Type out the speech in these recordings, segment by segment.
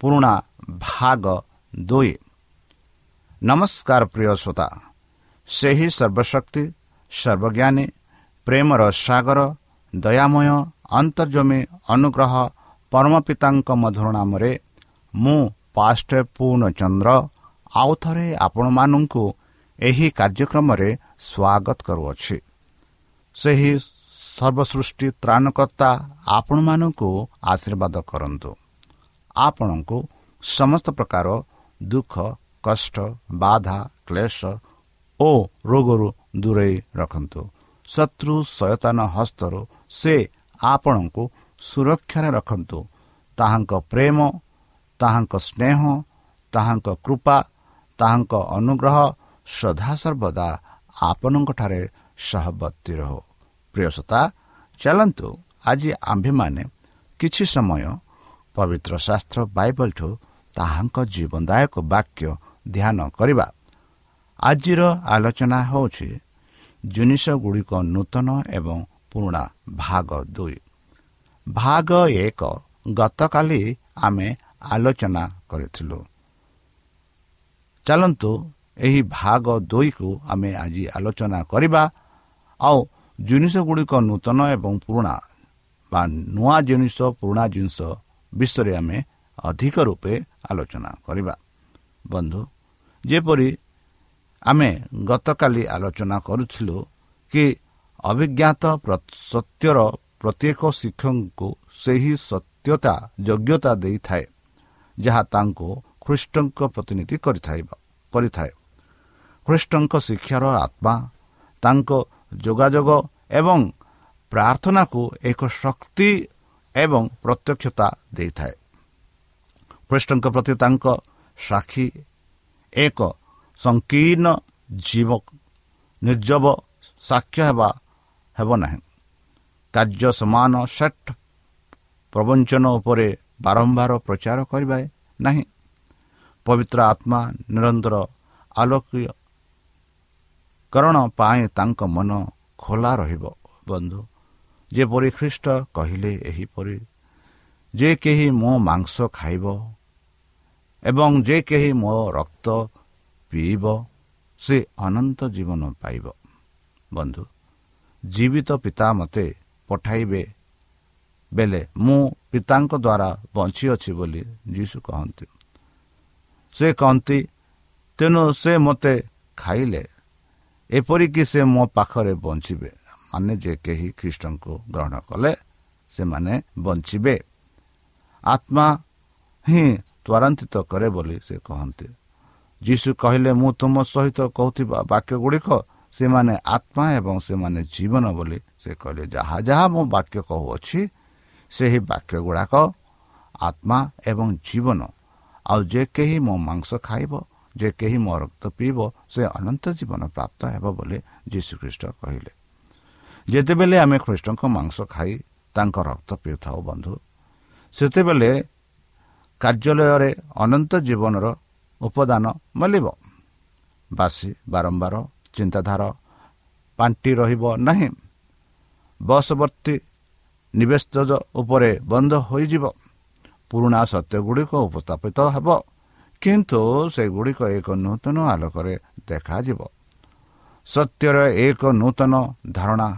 ପୁରୁଣା ଭାଗ ଦୁଇ ନମସ୍କାର ପ୍ରିୟ ଶ୍ରୋତା ସେହି ସର୍ବଶକ୍ତି ସର୍ବଜ୍ଞାନୀ ପ୍ରେମର ସାଗର ଦୟାମୟ ଅନ୍ତର୍ଜମୀ ଅନୁଗ୍ରହ ପରମ ପିତାଙ୍କ ମଧୁର ନାମରେ ମୁଁ ପାଷ୍ଟ ପୂର୍ଣ୍ଣଚନ୍ଦ୍ର ଆଉ ଥରେ ଆପଣମାନଙ୍କୁ ଏହି କାର୍ଯ୍ୟକ୍ରମରେ ସ୍ୱାଗତ କରୁଅଛି। ସେହି ସର୍ବସୃଷ୍ଟି ତ୍ରାଣକର୍ତ୍ତା ଆପଣମାନଙ୍କୁ ଆଶୀର୍ବାଦ କରନ୍ତୁ। ଆପଣଙ୍କୁ ସମସ୍ତ ପ୍ରକାର ଦୁଃଖ କଷ୍ଟ ବାଧା କ୍ଲେଶ ଓ ରୋଗରୁ ଦୂରେଇ ରଖନ୍ତୁ। ଶତ୍ରୁ ସୟତାନ ହସ୍ତରୁ ସେ ଆପଣଙ୍କୁ ସୁରକ୍ଷାରେ ରଖନ୍ତୁ। ତାହାଙ୍କ ପ୍ରେମ ତାହାଙ୍କ ସ୍ନେହ ତାହାଙ୍କ କୃପା ତାହାଙ୍କ ଅନୁଗ୍ରହ ସଦାସର୍ବଦା ଆପଣଙ୍କଠାରେ ସହବର୍ତ୍ତୀ ରହୁ। ପ୍ରିୟସତା ଚାଲନ୍ତୁ ଆଜି ଆମ୍ଭେମାନେ କିଛି ସମୟ ପବିତ୍ର ଶାସ୍ତ୍ର ବାଇବଲଠୁ ତାହାଙ୍କ ଜୀବନଦାୟକ ବାକ୍ୟ ଧ୍ୟାନ କରିବା। ଆଜିର ଆଲୋଚନା ହେଉଛି ଜିନିଷ ଗୁଡ଼ିକ ନୂତନ ଏବଂ ପୁରୁଣା ଭାଗ ଦୁଇ। ଭାଗ ଏକ ଗତକାଲି ଆମେ ଆଲୋଚନା କରିଥିଲୁ। ଚାଲନ୍ତୁ ଏହି ଭାଗ ଦୁଇକୁ ଆମେ ଆଜି ଆଲୋଚନା କରିବା। ଆଉ ଜିନିଷ ଗୁଡ଼ିକ ନୂତନ ଏବଂ ପୁରୁଣା ବା ନୂଆ ଜିନିଷ ପୁରୁଣା ଜିନିଷ ବିଷୟରେ ଆମେ ଅଧିକ ରୂପେ ଆଲୋଚନା କରିବା। ବନ୍ଧୁ ଯେପରି ଆମେ ଗତକାଲି ଆଲୋଚନା କରୁଥିଲୁ କି ଅଭିଜ୍ଞାତ ସତ୍ୟର ପ୍ରତ୍ୟେକ ଶିକ୍ଷକଙ୍କୁ ସେହି ସତ୍ୟତା ଯୋଗ୍ୟତା ଦେଇଥାଏ ଯାହା ତାଙ୍କୁ ଖ୍ରୀଷ୍ଟଙ୍କ ପ୍ରତିନିଧି କରିଥାଏ କରିଥାଏ। ଖ୍ରୀଷ୍ଟଙ୍କ ଶିକ୍ଷାର ଆତ୍ମା ତାଙ୍କ ଯୋଗାଯୋଗ ଏବଂ ପ୍ରାର୍ଥନାକୁ ଏକ ଶକ୍ତି ଏବଂ ପ୍ରତ୍ୟକ୍ଷତା ଦେଇଥାଏ। ଖ୍ରୀଷ୍ଟଙ୍କ ପ୍ରତି ତାଙ୍କ ସାକ୍ଷୀ ଏକ ସଂକୀର୍ଣ୍ଣ ଜୀବ ନିର୍ଜବ ସାକ୍ଷ୍ୟ ହେବା ହେବ ନାହିଁ। କାର୍ଯ୍ୟ ସମାନ ସେଟ୍ ପ୍ରବଞ୍ଚନ ଉପରେ ବାରମ୍ବାର ପ୍ରଚାର କରିବା ନାହିଁ। ପବିତ୍ର ଆତ୍ମା ନିରନ୍ତର ଆଲୋକୀୟକରଣ ପାଇଁ ତାଙ୍କ ମନ ଖୋଲା ରହିବ। ବନ୍ଧୁ ଯେପରି ଖ୍ରୀଷ୍ଟ କହିଲେ ଏହିପରି ଯେ କେହି ମୋ ମାଂସ ଖାଇବ ଏବଂ ଯେ କେହି ମୋ ରକ୍ତ ପିଇବ ସେ ଅନନ୍ତ ଜୀବନ ପାଇବ। ବନ୍ଧୁ ଜୀବିତ ପିତା ମୋତେ ପଠାଇବେ ବେଲେ ମୁଁ ପିତାଙ୍କ ଦ୍ୱାରା ବଞ୍ଚିଅଛି ବୋଲି ଯୀଶୁ କହନ୍ତି। ସେ କହନ୍ତି ତେଣୁ ସେ ମୋତେ ଖାଇଲେ ଏପରିକି ସେ ମୋ ପାଖରେ ବଞ୍ଚିବେ। ମାନେ ଯେ କେହି ଖ୍ରୀଷ୍ଟଙ୍କୁ ଗ୍ରହଣ କଲେ ସେମାନେ ବଞ୍ଚିବେ। ଆତ୍ମା ହିଁ ତ୍ୱରାନ୍ୱିତ କରେ ବୋଲି ସେ କହନ୍ତି। ଯୀଶୁ କହିଲେ ମୁଁ ତୁମ ସହିତ କହୁଥିବା ବାକ୍ୟ ଗୁଡ଼ିକ ସେମାନେ ଆତ୍ମା ଏବଂ ସେମାନେ ଜୀବନ ବୋଲି ସେ କହିଲେ। ଯାହା ଯାହା ମୁଁ ବାକ୍ୟ କହୁଅଛି ସେହି ବାକ୍ୟ ଗୁଡ଼ାକ ଆତ୍ମା ଏବଂ ଜୀବନ। ଆଉ ଯେ କେହି ମୋ ମାଂସ ଖାଇବ ଯେ କେହି ମୋ ରକ୍ତ ପିଇବ ସେ ଅନନ୍ତ ଜୀବନ ପ୍ରାପ୍ତ ହେବ ବୋଲି ଯୀଶୁଖ୍ରୀଷ୍ଟ କହିଲେ। ଯେତେବେଳେ ଆମେ ଖ୍ରୀଷ୍ଟଙ୍କ ମାଂସ ଖାଇ ତାଙ୍କ ରକ୍ତ ପିଉଥାଉ ବନ୍ଧୁ ସେତେବେଳେ କାର୍ଯ୍ୟାଳୟରେ ଅନନ୍ତ ଜୀବନର ଉପଦାନ ମିଳିବ ବାସି ବାରମ୍ବାର ଚିନ୍ତାଧାରା ପାଣ୍ଠି ରହିବ ନାହିଁ। ବଶବର୍ତ୍ତୀ ନିବେଶ ଉପରେ ବନ୍ଦ ହୋଇଯିବ। ପୁରୁଣା ସତ୍ୟଗୁଡ଼ିକ ଉପସ୍ଥାପିତ ହେବ କିନ୍ତୁ ସେଗୁଡ଼ିକ ଏକ ନୂତନ ଆଲୋକରେ ଦେଖାଯିବ। ସତ୍ୟର ଏକ ନୂତନ ଧାରଣା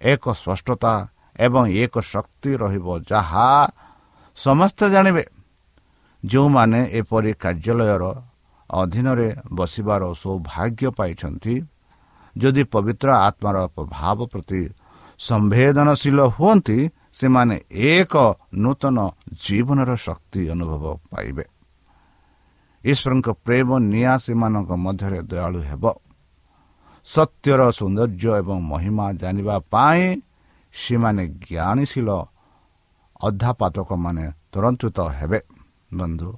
ଏକ ସ୍ପଷ୍ଟତା ଏବଂ ଏକ ଶକ୍ତି ରହିବ ଯାହା ସମସ୍ତେ ଜାଣିବେ। ଯେଉଁମାନେ ଏପରି କାର୍ଯ୍ୟାଳୟର ଅଧୀନରେ ବସିବାର ସୌଭାଗ୍ୟ ପାଇଛନ୍ତି ଯଦି ପବିତ୍ର ଆତ୍ମାର ପ୍ରଭାବ ପ୍ରତି ସମ୍ବେଦନଶୀଳ ହୁଅନ୍ତି ସେମାନେ ଏକ ନୂତନ ଜୀବନର ଶକ୍ତି ଅନୁଭବ ପାଇବେ। ଈଶ୍ୱରଙ୍କ ପ୍ରେମ ନିଆଁ ସେମାନଙ୍କ ମଧ୍ୟରେ ଦୟାଳୁ ହେବ। ସତ୍ୟର ସୌନ୍ଦର୍ଯ୍ୟ ଏବଂ ମହିମା ଜାଣିବା ପାଇଁ ସେମାନେ ଜ୍ଞାନଶୀଳ ଅଧ୍ୟାପାତକମାନେ ତୁରନ୍ତ ହେବେ ବନ୍ଧୁ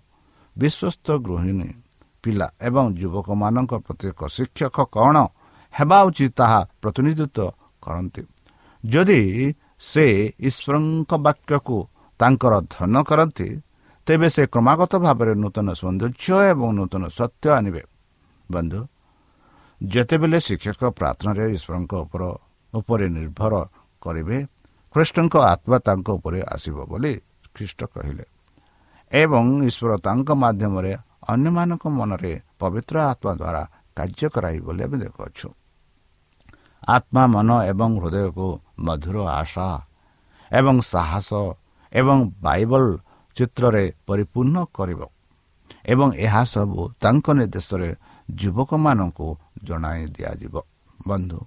ବିଶ୍ୱସ୍ତ ଗୃହିଣୀ ପିଲା ଏବଂ ଯୁବକମାନଙ୍କ ପ୍ରତ୍ୟେକ ଶିକ୍ଷକ କ'ଣ ହେବା ଉଚିତ ତାହା ପ୍ରତିନିଧିତ୍ୱ କରନ୍ତି ଯଦି ସେ ଈଶ୍ୱରଙ୍କ ବାକ୍ୟକୁ ତାଙ୍କର ଧନ କରନ୍ତି ତେବେ ସେ କ୍ରମାଗତ ଭାବରେ ନୂତନ ସୌନ୍ଦର୍ଯ୍ୟ ଏବଂ ନୂତନ ସତ୍ୟ ଆଣିବେ ବନ୍ଧୁ ଯେତେବେଳେ ଶିକ୍ଷକ ପ୍ରାର୍ଥନାରେ ଈଶ୍ୱରଙ୍କ ଉପର ଉପରେ ନିର୍ଭର କରିବେ ଖ୍ରୀଷ୍ଟଙ୍କ ଆତ୍ମା ତାଙ୍କ ଉପରେ ଆସିବ ବୋଲି ଖ୍ରୀଷ୍ଟ କହିଲେ। ଏବଂ ଈଶ୍ୱର ତାଙ୍କ ମାଧ୍ୟମରେ ଅନ୍ୟମାନଙ୍କ ମନରେ ପବିତ୍ର ଆତ୍ମା ଦ୍ୱାରା କାର୍ଯ୍ୟ କରାଇବ ବୋଲି ଆମେ ଦେଖୁଅଛୁ। ଆତ୍ମା ମନ ଏବଂ ହୃଦୟକୁ ମଧୁର ଆଶା ଏବଂ ସାହସ ଏବଂ ବାଇବଲ ଚିତ୍ରରେ ପରିପୂର୍ଣ୍ଣ କରିବ ଏବଂ ଏହା ସବୁ ତାଙ୍କ ନିର୍ଦ୍ଦେଶରେ ଯୁବକମାନଙ୍କୁ ଜଣାଇ ଦିଆଯିବ। ବନ୍ଧୁ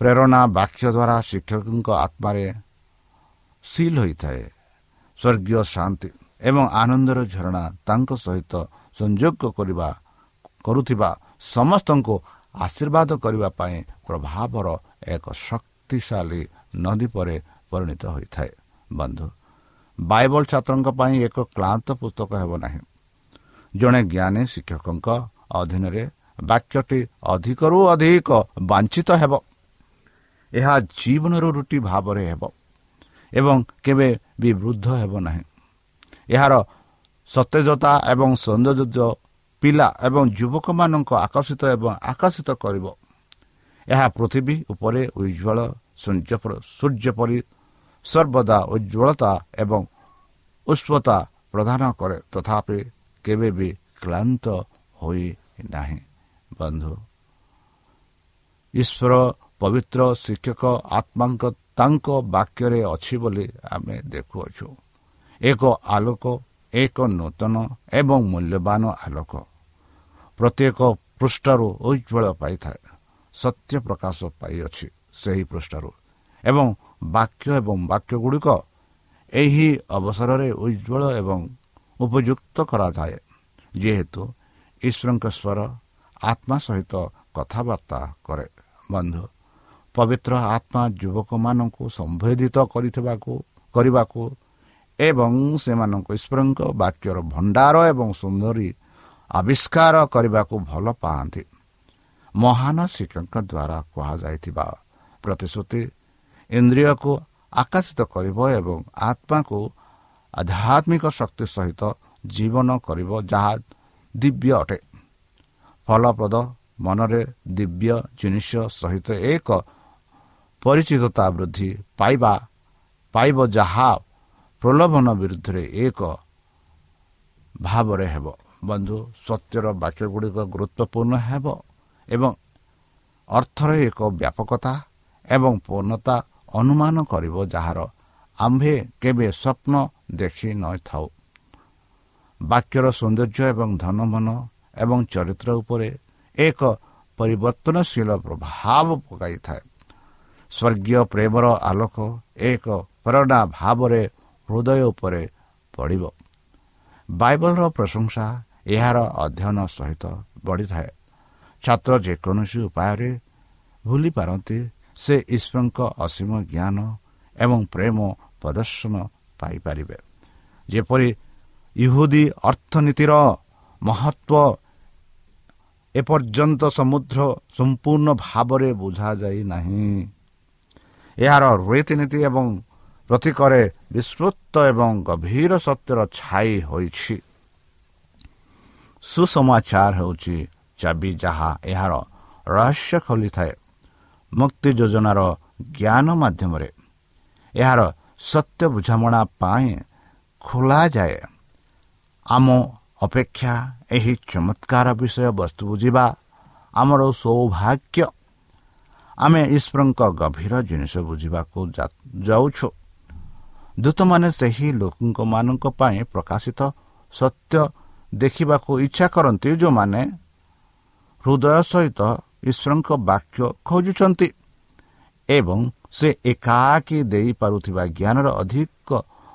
ପ୍ରେରଣା ବାକ୍ୟ ଦ୍ୱାରା ଶିକ୍ଷକଙ୍କ ଆତ୍ମାରେ ସିଲ୍ ହୋଇଥାଏ। ସ୍ୱର୍ଗୀୟ ଶାନ୍ତି ଏବଂ ଆନନ୍ଦର ଝରଣା ତାଙ୍କ ସହିତ ସଂଯୋଗ କରିବା କରୁଥିବା ସମସ୍ତଙ୍କୁ ଆଶୀର୍ବାଦ କରିବା ପାଇଁ ପ୍ରଭାବର ଏକ ଶକ୍ତିଶାଳୀ ନଦୀ ପରେ ପରିଣତ ହୋଇଥାଏ। ବନ୍ଧୁ ବାଇବଲ ଛାତ୍ରଙ୍କ ପାଇଁ ଏକ କ୍ଳାନ୍ତ ପୁସ୍ତକ ହେବ ନାହିଁ। ଜଣେ ଜ୍ଞାନୀ ଶିକ୍ଷକଙ୍କ ଅଧୀନରେ ବାକ୍ୟଟି ଅଧିକରୁ ଅଧିକ ବାଞ୍ଛିତ ହେବ। ଏହା ଜୀବନର ରୁଟି ଭାବରେ ହେବ ଏବଂ କେବେ ବି ବୃଦ୍ଧ ହେବ ନାହିଁ। ଏହାର ସତେଜତା ଏବଂ ସୌନ୍ଦର୍ଯ୍ୟ ପିଲା ଏବଂ ଯୁବକମାନଙ୍କ ଆକର୍ଷିତ ଏବଂ ଆକର୍ଷିତ କରିବ। ଏହା ପୃଥିବୀ ଉପରେ ଉଜ୍ଜଳ ସୂର୍ଯ୍ୟ ପରି ସର୍ବଦା ଉଜ୍ଜଳତା ଏବଂ ଉଷ୍ମତା ପ୍ରଦାନ କରେ। ତଥାପି କେବେ ବି କ୍ଳାନ୍ତ ହୋଇନାହିଁ ବନ୍ଧୁ। ଈଶ୍ୱର ପବିତ୍ର ଶିକ୍ଷକ ଆତ୍ମାଙ୍କ ତାଙ୍କ ବାକ୍ୟରେ ଅଛି ବୋଲି ଆମେ ଦେଖୁଅଛୁ। ଏକ ଆଲୋକ ଏକ ନୂତନ ଏବଂ ମୂଲ୍ୟବାନ ଆଲୋକ। ପ୍ରତ୍ୟେକ ପୃଷ୍ଠରୁ ଉଜ୍ଜଳ ପାଇଥାଏ ସତ୍ୟ ପ୍ରକାଶ ପାଇଅଛି ସେହି ପୃଷ୍ଠରୁ ଏବଂ ବାକ୍ୟ ଏବଂ ବାକ୍ୟ ଗୁଡ଼ିକ ଏହି ଅବସରରେ ଉଜ୍ଜଳ ଏବଂ ଉପଯୁକ୍ତ କରାଯାଏ। ଯେହେତୁ ଈଶ୍ୱରଙ୍କ ସ୍ୱର ଆତ୍ମା ସହିତ କଥାବାର୍ତ୍ତା କରେ। ବନ୍ଧୁ ପବିତ୍ର ଆତ୍ମା ଯୁବକମାନଙ୍କୁ ସମ୍ଭେଦିତ କରିଥିବାକୁ କରିବାକୁ ଏବଂ ସେମାନଙ୍କୁ ଈଶ୍ୱରଙ୍କ ବାକ୍ୟର ଭଣ୍ଡାର ଏବଂ ସୁନ୍ଦରୀ ଆବିଷ୍କାର କରିବାକୁ ଭଲ ପାଆନ୍ତି। ମହାନ ଶିକ୍ଷକଙ୍କ ଦ୍ୱାରା କୁହାଯାଇଥିବା ପ୍ରତିଶ୍ରୁତି ଇନ୍ଦ୍ରିୟକୁ ଆକର୍ଷିତ କରିବ ଏବଂ ଆତ୍ମାକୁ ଆଧ୍ୟାତ୍ମିକ ଶକ୍ତି ସହିତ ଜୀବନ କରିବ ଯାହା ଦିବ୍ୟ ଅଟେ। ଫଳପ୍ରଦ ମନରେ ଦିବ୍ୟ ଜିନିଷ ସହିତ ଏକ ପରିଚିତତା ବୃଦ୍ଧି ପାଇବା ପାଇବ ଯାହା ପ୍ରଲୋଭନ ବିରୁଦ୍ଧରେ ଏକ ଭାବରେ ହେବ। ବନ୍ଧୁ ସତ୍ୟର ବାକ୍ୟ ଗୁଡ଼ିକ ଗୁରୁତ୍ୱପୂର୍ଣ୍ଣ ହେବ ଏବଂ ଅର୍ଥର ଏକ ବ୍ୟାପକତା ଏବଂ ପୂର୍ଣ୍ଣତା ଅନୁମାନ କରିବ ଯାହାର ଆମ୍ଭେ କେବେ ସ୍ୱପ୍ନ ଦେଖି ନଥାଉ। ବାକ୍ୟର ସୌନ୍ଦର୍ଯ୍ୟ ଏବଂ ଧନମନ ଏବଂ ଚରିତ୍ର ଉପରେ ଏକ ପରିବର୍ତ୍ତନଶୀଳ ପ୍ରଭାବ ପକାଇଥାଏ। ସ୍ୱର୍ଗୀୟ ପ୍ରେମର ଆଲୋକ ଏକ ପ୍ରେରଣା ଭାବରେ ହୃଦୟ ଉପରେ ପଡ଼ିବ। ବାଇବଲର ପ୍ରଶଂସା ଏହାର ଅଧ୍ୟୟନ ସହିତ ବଢ଼ିଥାଏ। ଛାତ୍ର ଯେକୌଣସି ଉପାୟରେ ଭୁଲି ପାରନ୍ତି ସେ ଈଶ୍ୱରଙ୍କ ଅସୀମ ଜ୍ଞାନ ଏବଂ ପ୍ରେମ ପ୍ରଦର୍ଶନ ପାଇପାରିବେ। ଯେପରି ଇହୁଦୀ ଅର୍ଥନୀତିର ମହତ୍ଵ ଏପର୍ଯ୍ୟନ୍ତ ସମୁଦ୍ର ସମ୍ପୂର୍ଣ୍ଣ ଭାବରେ ବୁଝାଯାଇ ନାହିଁ। ଏହାର ରୀତିନୀତି ଏବଂ ପ୍ରତୀକରେ ବିସ୍ତୃତ ଏବଂ ଗଭୀର ସତ୍ୟର ଛାଇ ହୋଇଛି। ସୁସମାଚାର ହେଉଛି ଚାବି ଯାହା ଏହାର ରହସ୍ୟ ଖୋଲିଥାଏ। ମୁକ୍ତି ଯୋଜନାର ଜ୍ଞାନ ମାଧ୍ୟମରେ ଏହାର ସତ୍ୟ ବୁଝାମଣା ପାଇଁ ଖୋଲାଯାଏ। ଆମ ଅପେକ୍ଷା ଏହି ଚମତ୍କାର ବିଷୟବସ୍ତୁ ବୁଝିବା ଆମର ସୌଭାଗ୍ୟ। ଆମେ ଈଶ୍ୱରଙ୍କ ଗଭୀର ଜିନିଷ ବୁଝିବାକୁ ଯାଉଛୁ। ଦୂତମାନେ ସେହି ଲୋକଙ୍କମାନଙ୍କ ପାଇଁ ପ୍ରକାଶିତ ସତ୍ୟ ଦେଖିବାକୁ ଇଚ୍ଛା କରନ୍ତି ଯେଉଁମାନେ ହୃଦୟ ସହିତ ଈଶ୍ୱରଙ୍କ ବାକ୍ୟ ଖୋଜୁଛନ୍ତି ଏବଂ ସେ ଏକାକୀ ଦେଇପାରୁଥିବା ଜ୍ଞାନର ଅଧିକ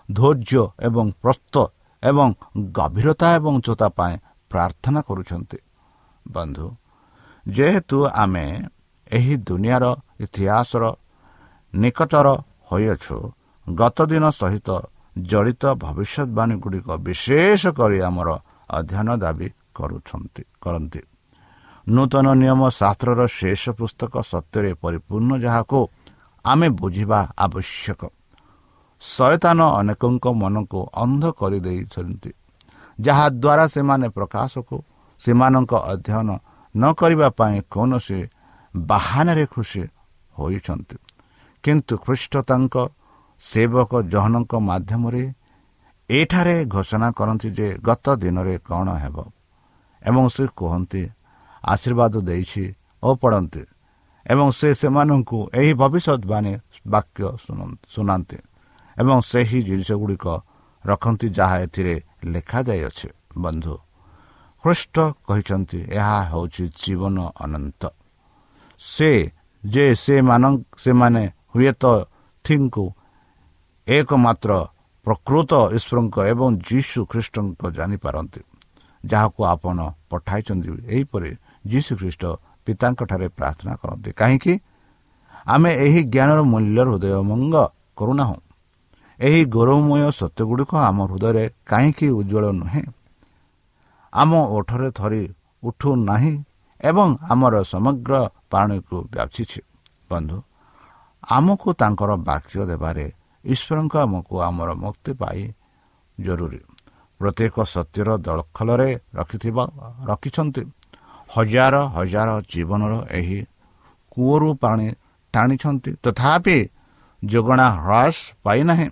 ଧୈର୍ଯ୍ୟ ଏବଂ ପ୍ରସ୍ତ ଏବଂ ଗଭୀରତା ଏବଂ ଚୋତା ପାଇଁ ପ୍ରାର୍ଥନା କରୁଛନ୍ତି। ବନ୍ଧୁ ଯେହେତୁ ଆମେ ଏହି ଦୁନିଆର ଇତିହାସର ନିକଟର ହୋଇଅଛୁ ଗତ ଦିନ ସହିତ ଜଡ଼ିତ ଭବିଷ୍ୟତବାଣୀ ଗୁଡ଼ିକ ବିଶେଷ କରି ଆମର ଅଧ୍ୟୟନ ଦାବି କରୁଛନ୍ତି କରନ୍ତି। ନୂତନ ନିୟମ ଶାସ୍ତ୍ରର ଶେଷ ପୁସ୍ତକ ସତ୍ୟରେ ପରିପୂର୍ଣ୍ଣ ଯାହାକୁ ଆମେ ବୁଝିବା ଆବଶ୍ୟକ। ଶୟତାନ ଅନେକଙ୍କ ମନକୁ ଅନ୍ଧ କରିଦେଇଛନ୍ତି। ଯାହାଦ୍ୱାରା ସେମାନେ ପ୍ରକାଶକୁ ସେମାନଙ୍କ ଅଧ୍ୟୟନ ନ କରିବା ପାଇଁ କୌଣସି ବାହାନରେ ଖୁସି ହୋଇଛନ୍ତି। କିନ୍ତୁ ଖ୍ରୀଷ୍ଟ ତାଙ୍କ ସେବକ ଜହନଙ୍କ ମାଧ୍ୟମରେ ଏଠାରେ ଘୋଷଣା କରନ୍ତି ଯେ ଗତ ଦିନରେ କ'ଣ ହେବ ଏବଂ ସେ କୁହନ୍ତି ଆଶୀର୍ବାଦ ଦେଇଛି ଓ ପଢ଼ନ୍ତି ଏବଂ ସେ ସେମାନଙ୍କୁ ଏହି ଭବିଷ୍ୟତବାଣୀ ବାକ୍ୟ ଶୁଣାନ୍ତି ଏବଂ ସେହି ଜିନିଷ ଗୁଡ଼ିକ ରଖନ୍ତି ଯାହା ଏଥିରେ ଲେଖାଯାଇଅଛି। ବନ୍ଧୁ ଖ୍ରୀଷ୍ଟ କହିଛନ୍ତି ଏହା ହେଉଛି ଜୀବନ ଅନନ୍ତ। ସେ ଯେ ସେମାନେ ହୁଏତ ଥିଙ୍କୁ ଏକମାତ୍ର ପ୍ରକୃତ ଈଶ୍ୱରଙ୍କ ଏବଂ ଯୀଶୁ ଖ୍ରୀଷ୍ଟଙ୍କ ଜାଣିପାରନ୍ତି। ଯାହାକୁ ଆପଣ ପଠାଇଛନ୍ତି ଏହିପରି ଯୀଶୁ ଖ୍ରୀଷ୍ଟ ପିତାଙ୍କଠାରେ ପ୍ରାର୍ଥନା କରନ୍ତି। କାହିଁକି? ଆମେ ଏହି ଜ୍ଞାନର ମୂଲ୍ୟ ହୃଦୟମଙ୍ଗ କରୁନାହୁଁ। ଏହି ଗୌରବମୟ ସତ୍ୟଗୁଡ଼ିକ ଆମ ହୃଦୟରେ କାହିଁକି ଉଜ୍ଜଳ ନୁହେଁ? ଆମ ଓଠରେ ଥରି ଉଠୁନାହିଁ ଏବଂ ଆମର ସମଗ୍ର ପାଣିକୁ ବ୍ୟାପିଛି। ବନ୍ଧୁ ଆମକୁ ତାଙ୍କର ବାକ୍ୟ ଦେବାରେ ଈଶ୍ୱରଙ୍କ ଆମକୁ ଆମର ମୁକ୍ତି ପାଇ ଜରୁରୀ। ପ୍ରତ୍ୟେକ ସତ୍ୟର ଦଳଖଲରେ ରଖିଥିବା ରଖିଛନ୍ତି। ହଜାର ହଜାର ଜୀବନର ଏହି କୂଅରୁ ପାଣି ଟାଣିଛନ୍ତି। ତଥାପି ଯୋଗଣା ହ୍ରାସ ପାଇନାହିଁ।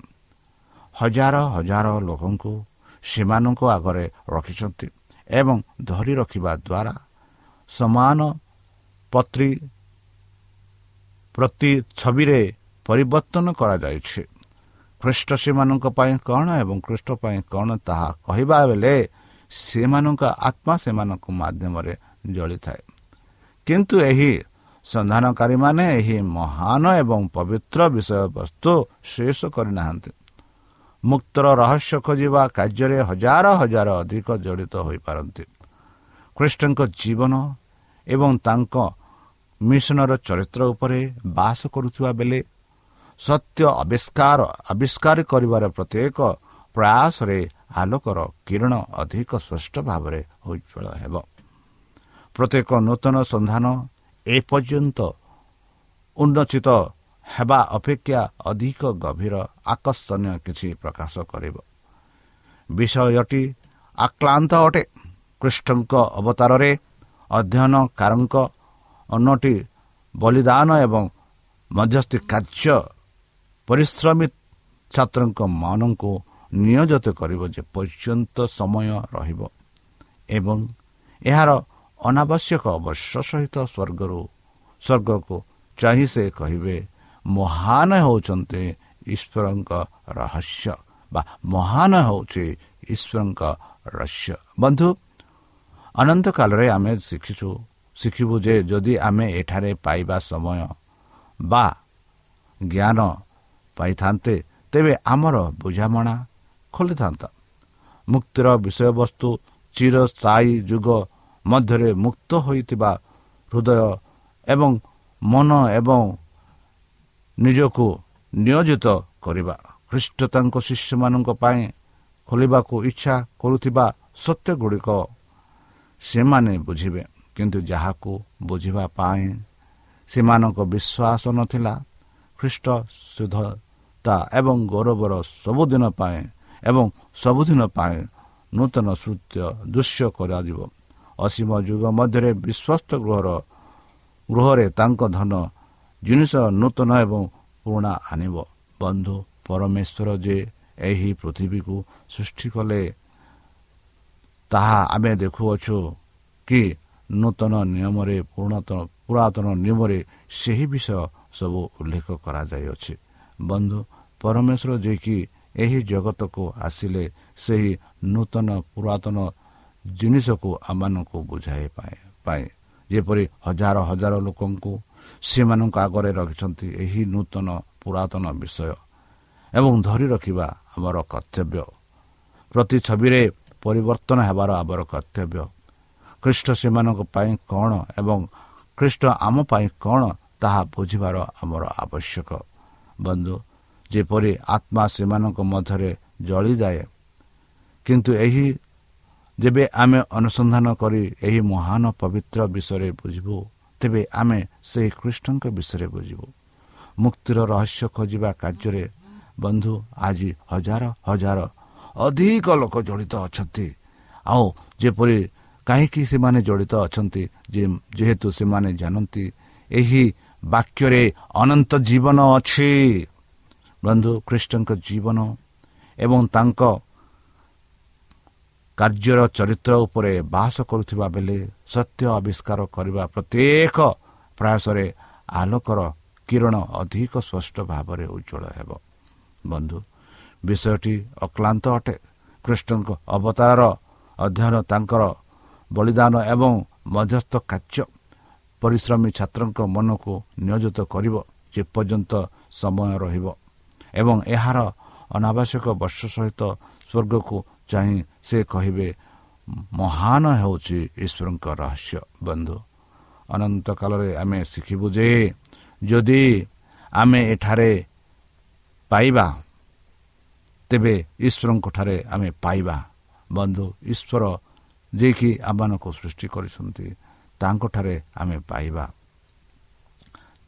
ହଜାର ହଜାର ଲୋକଙ୍କୁ ସେମାନଙ୍କ ଆଗରେ ରଖିଛନ୍ତି ଏବଂ ଧରି ରଖିବା ଦ୍ୱାରା ସମାନ ପତ୍ରୀ ପ୍ରତି ଛବିରେ ପରିବର୍ତ୍ତନ କରାଯାଇଛି। ଖ୍ରୀଷ୍ଟ ସେମାନଙ୍କ ପାଇଁ କ'ଣ ଏବଂ ଖ୍ରୀଷ୍ଟ ପାଇଁ କ'ଣ ତାହା କହିବା ବେଳେ ସେମାନଙ୍କ ଆତ୍ମା ସେମାନଙ୍କ ମାଧ୍ୟମରେ ଜଳିଥାଏ। କିନ୍ତୁ ଏହି ସନ୍ଧାନକାରୀମାନେ ଏହି ମହାନ ଏବଂ ପବିତ୍ର ବିଷୟବସ୍ତୁ ଶେଷ କରିନାହାନ୍ତି। ମୁକ୍ତର ରହସ୍ୟ ଖୋଜିବା କାର୍ଯ୍ୟରେ ହଜାର ହଜାର ଅଧିକ ଜଡ଼ିତ ହୋଇପାରନ୍ତି। ଖ୍ରୀଷ୍ଟଙ୍କ ଜୀବନ ଏବଂ ତାଙ୍କ ମିଶନର ଚରିତ୍ର ଉପରେ ବାସ କରୁଥିବା ବେଳେ ସତ୍ୟ ଆବିଷ୍କାର ଆବିଷ୍କାର କରିବାର ପ୍ରତ୍ୟେକ ପ୍ରୟାସରେ ଆଲୋକର କିରଣ ଅଧିକ ସ୍ପଷ୍ଟ ଭାବରେ ଉଜ୍ଜଳ ହେବ। ପ୍ରତ୍ୟେକ ନୂତନ ସନ୍ଧାନ ଏପର୍ଯ୍ୟନ୍ତ ଉନ୍ନଚିତ ହେବା ଅପେକ୍ଷା ଅଧିକ ଗଭୀର ଆକର୍ଷଣୀୟ କିଛି ପ୍ରକାଶ କରିବ। ବିଷୟଟି ଆକ୍ଲାନ୍ତ ଅଟେ। କୃଷ୍ଣଙ୍କ ଅବତାରରେ ଅଧ୍ୟୟନକାରଙ୍କ ଅନ୍ନଟି ବଳିଦାନ ଏବଂ ମଧ୍ୟସ୍ଥି କାର୍ଯ୍ୟ ପରିଶ୍ରମୀ ଛାତ୍ରଙ୍କ ମନଙ୍କୁ ନିୟୋଜିତ କରିବ ଯେ ପର୍ଯ୍ୟନ୍ତ ସମୟ ରହିବ ଏବଂ ଏହାର ଅନାବଶ୍ୟକ ବର୍ଷ ସହିତ ସ୍ୱର୍ଗରୁ ସ୍ୱର୍ଗକୁ ଚାହିଁ ସେ କହିବେ ମହାନ ହେଉଛନ୍ତି ଈଶ୍ୱରଙ୍କ ରହସ୍ୟ ବା ମହାନ ହେଉଛି ଈଶ୍ୱରଙ୍କ ରହସ୍ୟ। ବନ୍ଧୁ ଅନନ୍ତ କାଳରେ ଆମେ ଶିଖିଛୁ ଶିଖିବୁ ଯେ ଯଦି ଆମେ ଏଠାରେ ପାଇବା ସମୟ ବା ଜ୍ଞାନ ପାଇଥାନ୍ତେ ତେବେ ଆମର ବୁଝାମଣା ଖୋଲିଥାନ୍ତା। ମୁକ୍ତିର ବିଷୟବସ୍ତୁ ଚିରସ୍ଥାୟୀ ଯୁଗ ମଧ୍ୟରେ ମୁକ୍ତ ହୋଇଥିବା ହୃଦୟ ଏବଂ ମନ ଏବଂ ନିଜକୁ ନିୟୋଜିତ କରିବା। ଖ୍ରୀଷ୍ଟ ତାଙ୍କ ଶିଷ୍ୟମାନଙ୍କ ପାଇଁ ଖୋଲିବାକୁ ଇଚ୍ଛା କରୁଥିବା ସତ୍ୟ ଗୁଡ଼ିକ ସେମାନେ ବୁଝିବେ। କିନ୍ତୁ ଯାହାକୁ ବୁଝିବା ପାଇଁ ସେମାନଙ୍କ ବିଶ୍ୱାସ ନଥିଲା। ଖ୍ରୀଷ୍ଟ ଶୁଦ୍ଧତା ଏବଂ ଗୌରବର ସବୁଦିନ ପାଇଁ ଏବଂ ସବୁଦିନ ପାଇଁ ନୂତନ ସୃତ୍ୟ ଦୃଶ୍ୟ କରାଯିବ। ଅସୀମ ଯୁଗ ମଧ୍ୟରେ ବିଶ୍ୱସ୍ତ ଗୃହର ଗୃହରେ ତାଙ୍କ ଧନ ଜିନିଷ ନୂତନ ଏବଂ ପୁରୁଣା ଆଣିବ। ବନ୍ଧୁ ପରମେଶ୍ୱର ଯେ ଏହି ପୃଥିବୀକୁ ସୃଷ୍ଟି କଲେ ତାହା ଆମେ ଦେଖୁଅଛୁ କି ନୂତନ ନିୟମରେ ପୁରାତନ ନିୟମରେ ସେହି ବିଷୟ ସବୁ ଉଲ୍ଲେଖ କରାଯାଇଅଛି। ବନ୍ଧୁ ପରମେଶ୍ୱର ଯିଏକି ଏହି ଜଗତକୁ ଆସିଲେ ସେହି ନୂତନ ପୁରାତନ ଜିନିଷକୁ ଆମମାନଙ୍କୁ ବୁଝାଇ ପାଏ। ଯେପରି ହଜାର ହଜାର ଲୋକଙ୍କୁ ସେମାନଙ୍କ ଆଗରେ ରଖିଛନ୍ତି ଏହି ନୂତନ ପୁରାତନ ବିଷୟ ଏବଂ ଧରି ରଖିବା ଆମର କର୍ତ୍ତବ୍ୟ। ପ୍ରତି ଛବିରେ ପରିବର୍ତ୍ତନ ହେବାର ଆମର କର୍ତ୍ତବ୍ୟ। ଖ୍ରୀଷ୍ଟ ସେମାନଙ୍କ ପାଇଁ କ'ଣ ଏବଂ ଖ୍ରୀଷ୍ଟ ଆମ ପାଇଁ କ'ଣ ତାହା ବୁଝିବାର ଆମର ଆବଶ୍ୟକ। ବନ୍ଧୁ ଯେପରି ଆତ୍ମା ସେମାନଙ୍କ ମଧ୍ୟରେ ଜଳିଯାଏ କିନ୍ତୁ ଏହି ଯେବେ ଆମେ ଅନୁସନ୍ଧାନ କରି ଏହି ମହାନ ପବିତ୍ର ବିଷୟରେ ବୁଝିବୁ ତେବେ ଆମେ ସେହି ଖ୍ରୀଷ୍ଟଙ୍କ ବିଷୟରେ ବୁଝିବୁ। ମୁକ୍ତିର ରହସ୍ୟ ଖୋଜିବା କାର୍ଯ୍ୟରେ ବନ୍ଧୁ ଆଜି ହଜାର ହଜାର ଅଧିକ ଲୋକ ଜଡ଼ିତ ଅଛନ୍ତି। ଆଉ ଯେପରି କାହିଁକି ସେମାନେ ଜଡ଼ିତ ଅଛନ୍ତି ଯେହେତୁ ସେମାନେ ଜାଣନ୍ତି ଏହି ବାକ୍ୟରେ ଅନନ୍ତ ଜୀବନ ଅଛି। ବନ୍ଧୁ ଖ୍ରୀଷ୍ଟଙ୍କ ଜୀବନ ଏବଂ ତାଙ୍କ କାର୍ଯ୍ୟର ଚରିତ୍ର ଉପରେ ବାସ କରୁଥିବା ବେଳେ ସତ୍ୟ ଆବିଷ୍କାର କରିବା ପ୍ରତ୍ୟେକ ପ୍ରୟାସରେ ଆଲୋକର କିରଣ ଅଧିକ ସ୍ପଷ୍ଟ ଭାବରେ ଉଜ୍ଜଳ ହେବ। ବନ୍ଧୁ ବିଷୟଟି ଅକ୍ଲାନ୍ତ ଅଟେ। କୃଷ୍ଣଙ୍କ ଅବତାରର ଅଧ୍ୟୟନ ତାଙ୍କର ବଳିଦାନ ଏବଂ ମଧ୍ୟସ୍ଥ କାର୍ଯ୍ୟ ପରିଶ୍ରମୀ ଛାତ୍ରଙ୍କ ମନକୁ ନିୟୋଜିତ କରିବ ଯେପର୍ଯ୍ୟନ୍ତ ସମୟ ରହିବ ଏବଂ ଏହାର ଅନାବଶ୍ୟକ ବର୍ଷ ସହିତ ସ୍ୱର୍ଗକୁ ଚାହିଁ ସେ କହିବେ ମହାନ ହେଉଛି ଈଶ୍ୱରଙ୍କ ରହସ୍ୟ ବନ୍ଧୁ। ଅନନ୍ତ କାଳରେ ଆମେ ଶିଖିବୁ ଯେ ଯଦି ଆମେ ଏଠାରେ ପାଇବା ତେବେ ଈଶ୍ୱରଙ୍କଠାରେ ଆମେ ପାଇବା। ବନ୍ଧୁ ଈଶ୍ୱର ଯିଏକି ଆମମାନଙ୍କୁ ସୃଷ୍ଟି କରିଛନ୍ତି ତାଙ୍କଠାରେ ଆମେ ପାଇବା।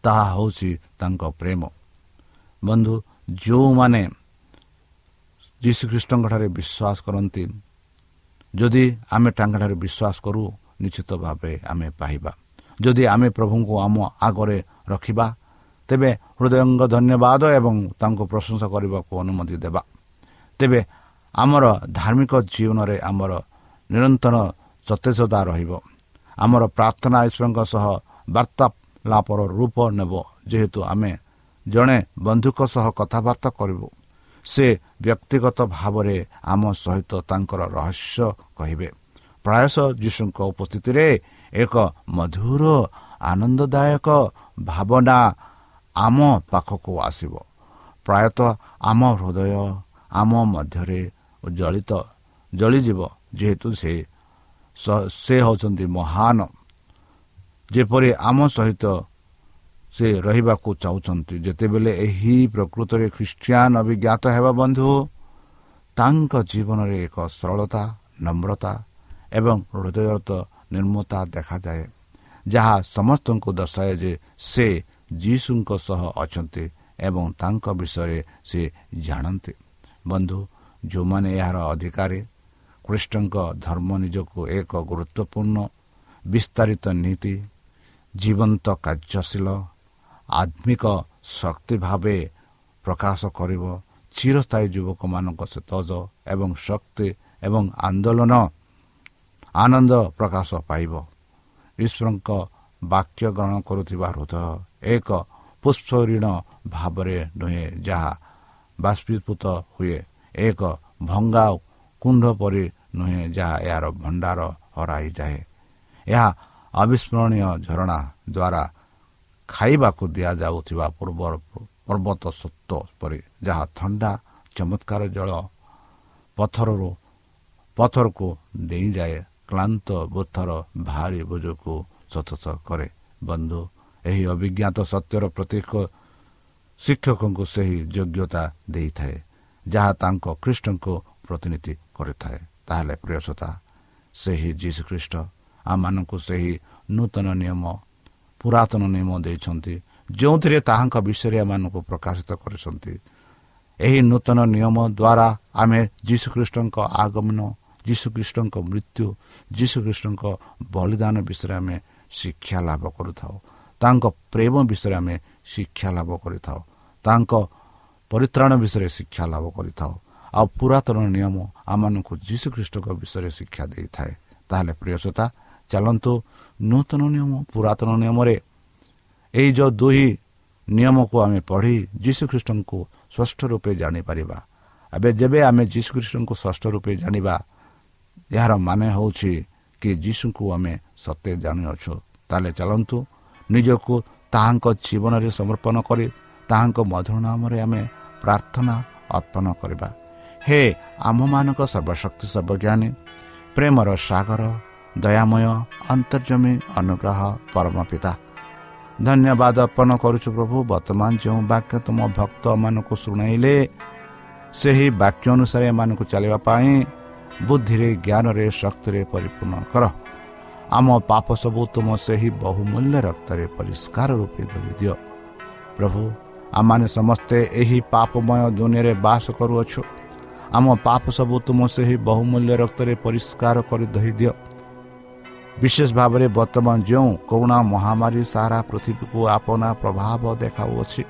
ତାହା ହେଉଛି ତାଙ୍କ ପ୍ରେମ। ବନ୍ଧୁ ଯେଉଁମାନେ ଯୀଶୁଖ୍ରୀଷ୍ଟଙ୍କଠାରେ ବିଶ୍ୱାସ କରନ୍ତି ଯଦି ଆମେ ତାଙ୍କଠାରେ ବିଶ୍ୱାସ କରୁ ନିଶ୍ଚିତ ଭାବେ ଆମେ ପାଇବା ଯଦି ଆମେ ପ୍ରଭୁଙ୍କୁ ଆମ ଆଗରେ ରଖିବା ତେବେ ହୃଦୟଙ୍ଗ ଧନ୍ୟବାଦ ଏବଂ ତାଙ୍କୁ ପ୍ରଶଂସା କରିବାକୁ ଅନୁମତି ଦେବା ତେବେ ଆମର ଧାର୍ମିକ ଜୀବନରେ ଆମର ନିରନ୍ତର ସତେଜତା ରହିବ ଆମର ପ୍ରାର୍ଥନା ଈଶ୍ୱରଙ୍କ ସହ ବାର୍ତ୍ତାଳାପର ରୂପ ନେବ ଯେହେତୁ ଆମେ ଜଣେ ବନ୍ଧୁଙ୍କ ସହ କଥାବାର୍ତ୍ତା କରିବୁ ସେ ବ୍ୟକ୍ତିଗତ ଭାବରେ ଆମ ସହିତ ତାଙ୍କର ରହସ୍ୟ କହିବେ। ପ୍ରାୟଶଃ ଯୀଶୁଙ୍କ ଉପସ୍ଥିତିରେ ଏକ ମଧୁର ଆନନ୍ଦଦାୟକ ଭାବନା ଆମ ପାଖକୁ ଆସିବ। ପ୍ରାୟତଃ ଆମ ହୃଦୟ ଆମ ମଧ୍ୟରେ ଜଳିତ ଜଳିଯିବ ଯେହେତୁ ସେ ସେ ହେଉଛନ୍ତି ମହାନ। ଯେପରି ଆମ ସହିତ ସେ ରହିବାକୁ ଚାହୁଁଛନ୍ତି। ଯେତେବେଳେ ଏହି ପ୍ରକୃତରେ ଖ୍ରୀଷ୍ଟିଆନ ଅଭିଜ୍ଞାତ ହେବା ବନ୍ଧୁ ତାଙ୍କ ଜୀବନରେ ଏକ ସରଳତା ନମ୍ରତା ଏବଂ ହୃଦୟତ ନିର୍ମତା ଦେଖାଯାଏ ଯାହା ସମସ୍ତଙ୍କୁ ଦର୍ଶାଏ ଯେ ସେ ଯୀଶୁଙ୍କ ସହ ଅଛନ୍ତି ଏବଂ ତାଙ୍କ ବିଷୟରେ ସେ ଜାଣନ୍ତି। ବନ୍ଧୁ ଯେଉଁମାନେ ଏହାର ଅଧିକାରୀ ଖ୍ରୀଷ୍ଟଙ୍କ ଧର୍ମ ନିଜକୁ ଏକ ଗୁରୁତ୍ୱପୂର୍ଣ୍ଣ ବିସ୍ତାରିତ ନୀତି ଜୀବନ୍ତ କାର୍ଯ୍ୟଶୀଳ ଆତ୍ମିକ ଶକ୍ତି ଭାବେ ପ୍ରକାଶ କରିବ। ଚିରସ୍ଥାୟୀ ଯୁବକମାନଙ୍କ ସତେଜ ଏବଂ ଶକ୍ତି ଏବଂ ଆନ୍ଦୋଳନ ଆନନ୍ଦ ପ୍ରକାଶ ପାଇବ। ଈଶ୍ୱରଙ୍କ ବାକ୍ୟ ଗ୍ରହଣ କରୁଥିବା ହୃଦୟ ଏକ ପୁଷ୍ପରିଣ ଭାବରେ ନୁହେଁ ଯାହା ବାଷ୍ପୀଭୂତ ହୁଏ। ଏକ ଭଙ୍ଗା କୁଣ୍ଡ ପରି ନୁହେଁ ଯାହା ଏହାର ଭଣ୍ଡାର ହରାଇଯାଏ। ଏହା ଅବିସ୍ମରଣୀୟ ଝରଣା ଦ୍ୱାରା ଖାଇବାକୁ ଦିଆଯାଉଥିବା ପୂର୍ବ ପର୍ବତ ସତ୍ତ୍ୱ ପରି ଯାହା ଥଣ୍ଡା ଚମତ୍କାର ଜଳ ପଥରରୁ ପଥରକୁ ଡେଇଁଯାଏ କ୍ଲାନ୍ତ ବୁଥର ଭାରି ବୋଝକୁ ସତସ କରେ। ବନ୍ଧୁ ଏହି ଅଭିଜ୍ଞାତ ସତ୍ୟର ପ୍ରତ୍ୟେକ ଶିକ୍ଷକଙ୍କୁ ସେହି ଯୋଗ୍ୟତା ଦେଇଥାଏ ଯାହା ତାଙ୍କ ଖ୍ରୀଷ୍ଟଙ୍କୁ ପ୍ରତିନିଧି କରିଥାଏ। ତାହେଲେ ପ୍ରିୟସତା ସେହି ଯୀଶୁଖ୍ରୀଷ୍ଟ ଆମମାନଙ୍କୁ ସେହି ନୂତନ ନିୟମ ପୁରାତନ ନିୟମ ଦେଇଛନ୍ତି ଯେଉଁଥିରେ ତାହାଙ୍କ ବିଷୟରେ ଏମାନଙ୍କୁ ପ୍ରକାଶିତ କରିଛନ୍ତି। ଏହି ନୂତନ ନିୟମ ଦ୍ୱାରା ଆମେ ଯୀଶୁଖ୍ରୀଷ୍ଟଙ୍କ ଆଗମନ ଯୀଶୁଖ୍ରୀଷ୍ଟଙ୍କ ମୃତ୍ୟୁ ଯୀଶୁଖ୍ରୀଷ୍ଟଙ୍କ ବଳିଦାନ ବିଷୟରେ ଆମେ ଶିକ୍ଷା ଲାଭ କରୁଥାଉ। ତାଙ୍କ ପ୍ରେମ ବିଷୟରେ ଆମେ ଶିକ୍ଷା ଲାଭ କରିଥାଉ। ତାଙ୍କ ପରିତ୍ରାଣ ବିଷୟରେ ଶିକ୍ଷା ଲାଭ କରିଥାଉ। ଆଉ ପୁରାତନ ନିୟମ ଆମମାନଙ୍କୁ ଯୀଶୁଖ୍ରୀଷ୍ଟଙ୍କ ବିଷୟରେ ଶିକ୍ଷା ଦେଇଥାଏ। ତାହେଲେ ପ୍ରିୟସତା ଚାଲନ୍ତୁ ନୂତନ ନିୟମ ପୁରାତନ ନିୟମରେ। ଏହି ଯେଉଁ ଦୁଇ ନିୟମକୁ ଆମେ ପଢ଼ି ଯୀଶୁଖ୍ରୀଷ୍ଟଙ୍କୁ ସ୍ପଷ୍ଟ ରୂପେ ଜାଣିପାରିବା। ଏବେ ଯେବେ ଆମେ ଯୀଶୁଖ୍ରୀଷ୍ଟଙ୍କୁ ସ୍ପଷ୍ଟ ରୂପେ ଜାଣିବା ଏହାର ମାନେ ହେଉଛି କି ଯୀଶୁଙ୍କୁ ଆମେ ସତ୍ୟ ଜାଣିଅଛୁ। ତାହେଲେ ଚାଲନ୍ତୁ ନିଜକୁ ତାହାଙ୍କ ଜୀବନରେ ସମର୍ପଣ କରି ତାହାଙ୍କ ମଧୁର ନାମରେ ଆମେ ପ୍ରାର୍ଥନା ଅର୍ପଣ କରିବା। ହେ ଆମମାନଙ୍କ ସର୍ବଶକ୍ତି ସର୍ବଜ୍ଞାନୀ ପ୍ରେମର ସାଗର ଦୟାମୟ ଅନ୍ତର୍ଜମୀ ଅନୁଗ୍ରହ ପରମ ପିତା ଧନ୍ୟବାଦ ଅର୍ପଣ କରୁଛୁ ପ୍ରଭୁ ବର୍ତ୍ତମାନ ଯେଉଁ ବାକ୍ୟ ତୁମ ଭକ୍ତମାନଙ୍କୁ ଶୁଣାଇଲେ ସେହି ବାକ୍ୟ ଅନୁସାରେ ଏମାନଙ୍କୁ ଚାଲିବା ପାଇଁ ବୁଦ୍ଧିରେ ଜ୍ଞାନରେ ଶକ୍ତିରେ ପରିପୂର୍ଣ୍ଣ କର। ଆମ ପାପ ସବୁ ତୁମ ସେହି ବହୁମୂଲ୍ୟ ରକ୍ତରେ ପରିଷ୍କାର ରୂପେ ଧରି ଦିଅ। ପ୍ରଭୁ ଆମମାନେ ସମସ୍ତେ ଏହି ପାପମୟ ଦୁନିଆରେ ବାସ କରୁଅଛୁ। ଆମ ପାପ ସବୁ ତୁମ ସେହି ବହୁମୂଲ୍ୟ ରକ୍ତରେ ପରିଷ୍କାର କରି ଧରି ଦିଅ। ବିଶେଷ ଭାବରେ ବର୍ତ୍ତମାନ ଯେଉଁ କରୁଣା ମହାମାରୀ ସାରା ପୃଥିବୀକୁ ଆପଣା ପ୍ରଭାବ ଦେଖାଉଅଛି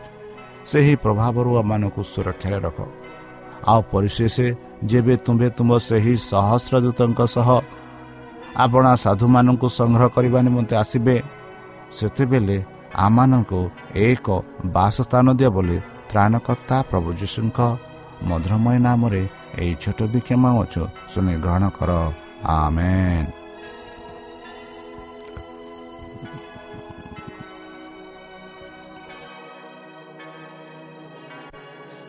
ସେହି ପ୍ରଭାବରୁ ଆମମାନଙ୍କୁ ସୁରକ୍ଷାରେ ରଖ। ଆଉ ପରିଶେଷ ଯେବେ ତୁମ୍ଭେ ତୁମ ସେହି ସହସ୍ରଦୂତଙ୍କ ସହ ଆପଣା ସାଧୁମାନଙ୍କୁ ସଂଗ୍ରହ କରିବା ନିମନ୍ତେ ଆସିବେ ସେତେବେଳେ ଆମମାନଙ୍କୁ ଏକ ବାସସ୍ଥାନ ଦିଅ ବୋଲି ତ୍ରାଣକର୍ତ୍ତା ପ୍ରଭୁ ଯୀଶୁଙ୍କ ମଧୁରମୟ ନାମରେ ଏହି ଛୋଟ ବିକ୍ଷମା ଅଛୁ ଶୁଣି ଗ୍ରହଣ କର। ଆମେନ୍।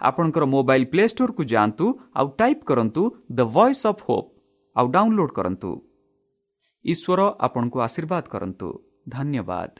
ଆପଣଙ୍କର ମୋବାଇଲ୍ ପ୍ଲେ ଷ୍ଟୋରକୁ ଯାଆନ୍ତୁ ଆଉ ଟାଇପ୍ କରନ୍ତୁ ଦ ଭଏସ୍ ଅଫ୍ ହୋପ୍ ଆଉ ଡାଉନଲୋଡ୍ କରନ୍ତୁ। ଈଶ୍ୱର ଆପଣଙ୍କୁ ଆଶୀର୍ବାଦ କରନ୍ତୁ। ଧନ୍ୟବାଦ।